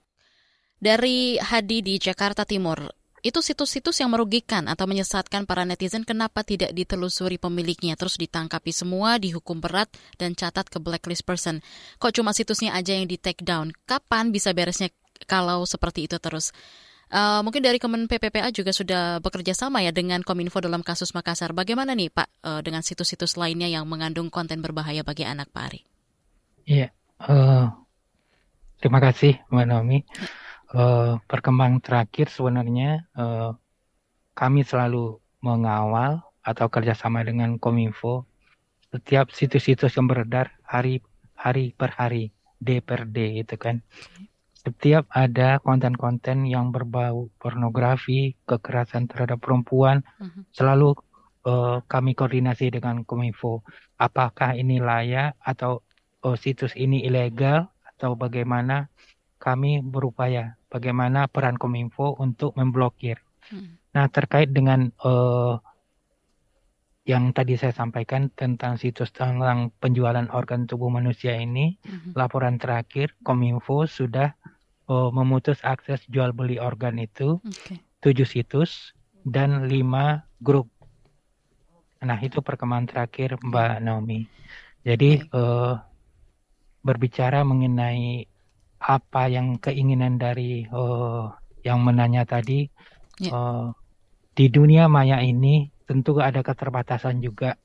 dari Hadi di Jakarta Timur. Itu situs-situs yang merugikan atau menyesatkan para netizen kenapa tidak ditelusuri pemiliknya terus ditangkapi semua, dihukum berat dan catat ke blacklist person. Kok cuma situsnya aja yang di take down? Kapan bisa beresnya kalau seperti itu terus? Uh, mungkin dari Kemen PPPA juga sudah bekerja sama ya dengan Kominfo dalam kasus Makassar. Bagaimana nih Pak uh, dengan situs-situs lainnya yang mengandung konten berbahaya bagi anak Pak Ari? Iya, uh, terima kasih Mbak Naomi. Uh, perkembangan terakhir sebenarnya uh, kami selalu mengawal atau kerjasama dengan Kominfo setiap situs-situs yang beredar hari hari per hari D per D itu kan. Setiap ada konten-konten yang berbau pornografi kekerasan terhadap perempuan uh-huh. selalu uh, kami koordinasi dengan Kominfo. Apakah ini layak atau oh, situs ini ilegal atau bagaimana kami berupaya bagaimana peran Kominfo untuk memblokir. Hmm. Nah terkait dengan uh, yang tadi saya sampaikan tentang situs tentang penjualan organ tubuh manusia ini, hmm. laporan terakhir Kominfo sudah uh, memutus akses jual beli organ itu tujuh situs dan lima grup. Nah itu perkembangan terakhir Mbak Naomi. Jadi uh, berbicara mengenai apa yang keinginan dari uh, yang menanya tadi yeah. Ya. uh, di dunia maya ini tentu ada keterbatasan juga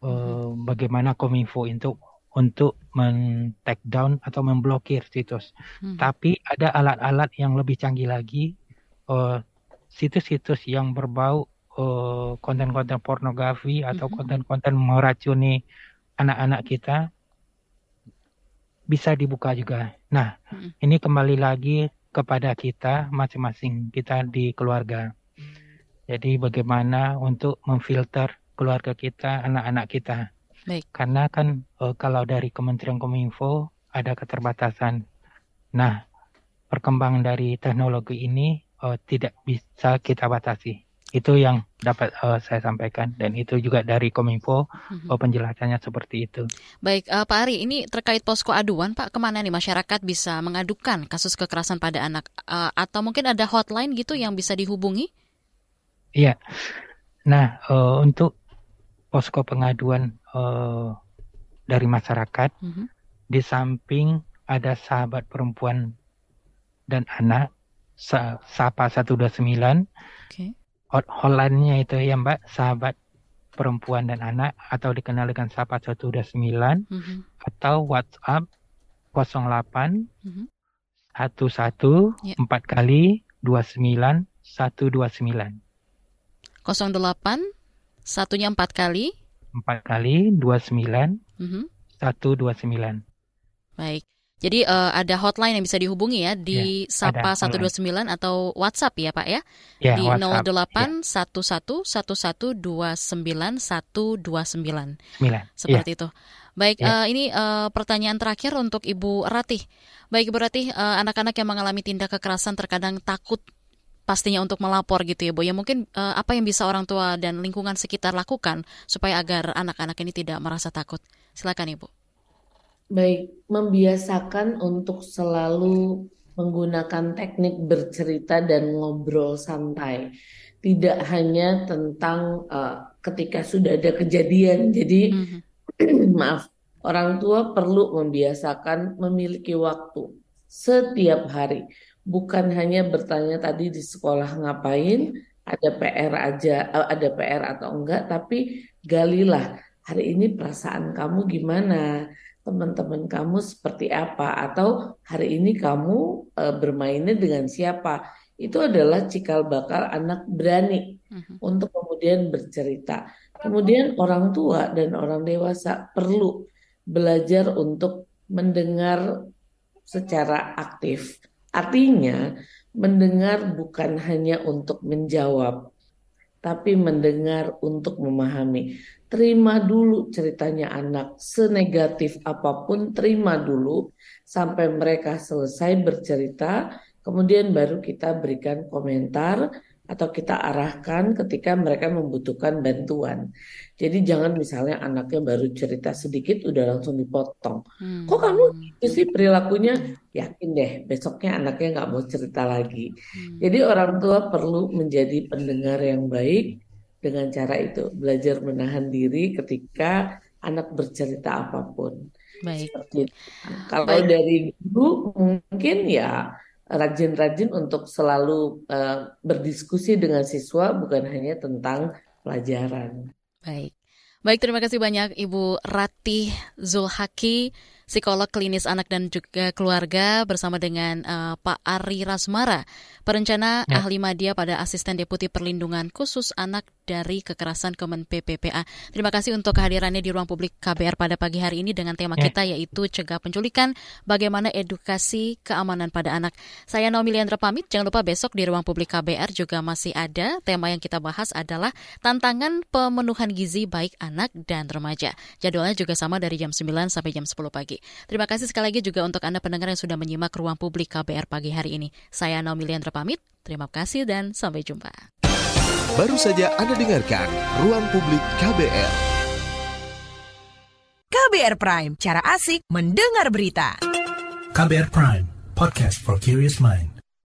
uh, mm-hmm. bagaimana kominfo untuk untuk men take down atau memblokir situs. Hmm. Tapi ada alat-alat yang lebih canggih lagi, situs-situs uh, yang berbau konten-konten uh, pornografi atau mm-hmm. konten-konten meracuni anak-anak kita bisa dibuka juga. Nah, hmm. ini kembali lagi kepada kita masing-masing kita di keluarga. Jadi bagaimana untuk memfilter keluarga kita, anak-anak kita. Baik. Karena kan uh, kalau dari Kementerian Kominfo ada keterbatasan. Nah, perkembangan dari teknologi ini uh, tidak bisa kita batasi. Itu yang dapat uh, saya sampaikan dan itu juga dari Kominfo mm-hmm. penjelasannya seperti itu. Baik, uh, Pak Ari, ini terkait posko aduan, Pak, ke mana nih masyarakat bisa mengadukan kasus kekerasan pada anak uh, atau mungkin ada hotline gitu yang bisa dihubungi? Iya. Nah, uh, untuk posko pengaduan uh, dari masyarakat. Mhm. Di samping ada sahabat perempuan dan anak, Sa- Sapa 129. Oke. Hot- Hotline-nya itu ya Mbak, sahabat perempuan dan anak atau dikenal dengan Sapa 129 Mhm. atau WhatsApp 08 Mhm. 11 Ya. 4 kali 29 129 08 satunya empat kali. 4 kali 29 Mhm. 129 Baik. Jadi eh, ada hotline yang bisa dihubungi ya di Ya, Sapa ada 129 atau WhatsApp ya Pak ya? Ya, di WhatsApp, 08 11 11 29 129. 9 Seperti itu. Baik, Ya. eh, ini eh, pertanyaan terakhir untuk Ibu Ratih. Baik Ibu Ratih, eh, anak-anak yang mengalami tindak kekerasan terkadang takut pastinya untuk melapor gitu ya Bu. Ya mungkin eh, apa yang bisa orang tua dan lingkungan sekitar lakukan supaya agar anak-anak ini tidak merasa takut. Silakan Ibu. Baik, membiasakan untuk selalu menggunakan teknik bercerita dan ngobrol santai. Tidak hanya tentang eh, ketika sudah ada kejadian. Jadi, maaf, orang tua perlu membiasakan memiliki waktu setiap hari. Bukan hanya bertanya tadi di sekolah ngapain, ada PR aja, eh, ada PR atau enggak, tapi galilah hari ini perasaan kamu gimana? Teman-teman kamu seperti apa? Atau hari ini kamu e, bermainnya dengan siapa? Itu adalah cikal bakal anak berani untuk kemudian bercerita. Kemudian orang tua dan orang dewasa perlu belajar untuk mendengar secara aktif. Artinya mendengar bukan hanya untuk menjawab tapi mendengar untuk memahami. Terima dulu ceritanya anak, senegatif apa pun, terima dulu sampai mereka selesai bercerita, kemudian baru kita berikan komentar atau kita arahkan ketika mereka membutuhkan bantuan. Jadi jangan misalnya anaknya baru cerita sedikit udah langsung dipotong. Kok kamu gitu sih perilakunya? Yakin deh besoknya anaknya nggak mau cerita lagi. Jadi orang tua perlu menjadi pendengar yang baik dengan cara itu belajar menahan diri ketika anak bercerita apa pun. Baik. Seperti itu. Kalau Baik. dari guru mungkin ya rajin-rajin untuk selalu eh, berdiskusi dengan siswa bukan hanya tentang pelajaran. Baik. Baik, terima kasih banyak Ibu Ratih Zulhaki, psikolog klinis anak dan juga keluarga bersama dengan eh, Pak Ari Rasmara, perencana Ya. ahli media pada Asisten Deputi Perlindungan Khusus Anak dari Kekerasan Kemen PPPA. Terima kasih untuk kehadirannya di ruang publik KBR pada pagi hari ini dengan tema Ya. kita yaitu cegah penculikan, bagaimana edukasi keamanan pada anak. Saya Naomi Liandra pamit, jangan lupa besok di ruang publik KBR juga masih ada tema yang kita bahas adalah tantangan pemenuhan gizi baik anak dan remaja. Jadwalnya juga sama dari jam 9 sampai jam 10 pagi. Terima kasih sekali lagi juga untuk Anda pendengar yang sudah menyimak ruang publik KBR pagi hari ini. Saya Naomi Liandra pamit, terima kasih dan sampai jumpa. Baru saja Anda dengarkan Ruang Publik KBR. KBR Prime, cara asik mendengar berita. KBR Prime, podcast for curious mind.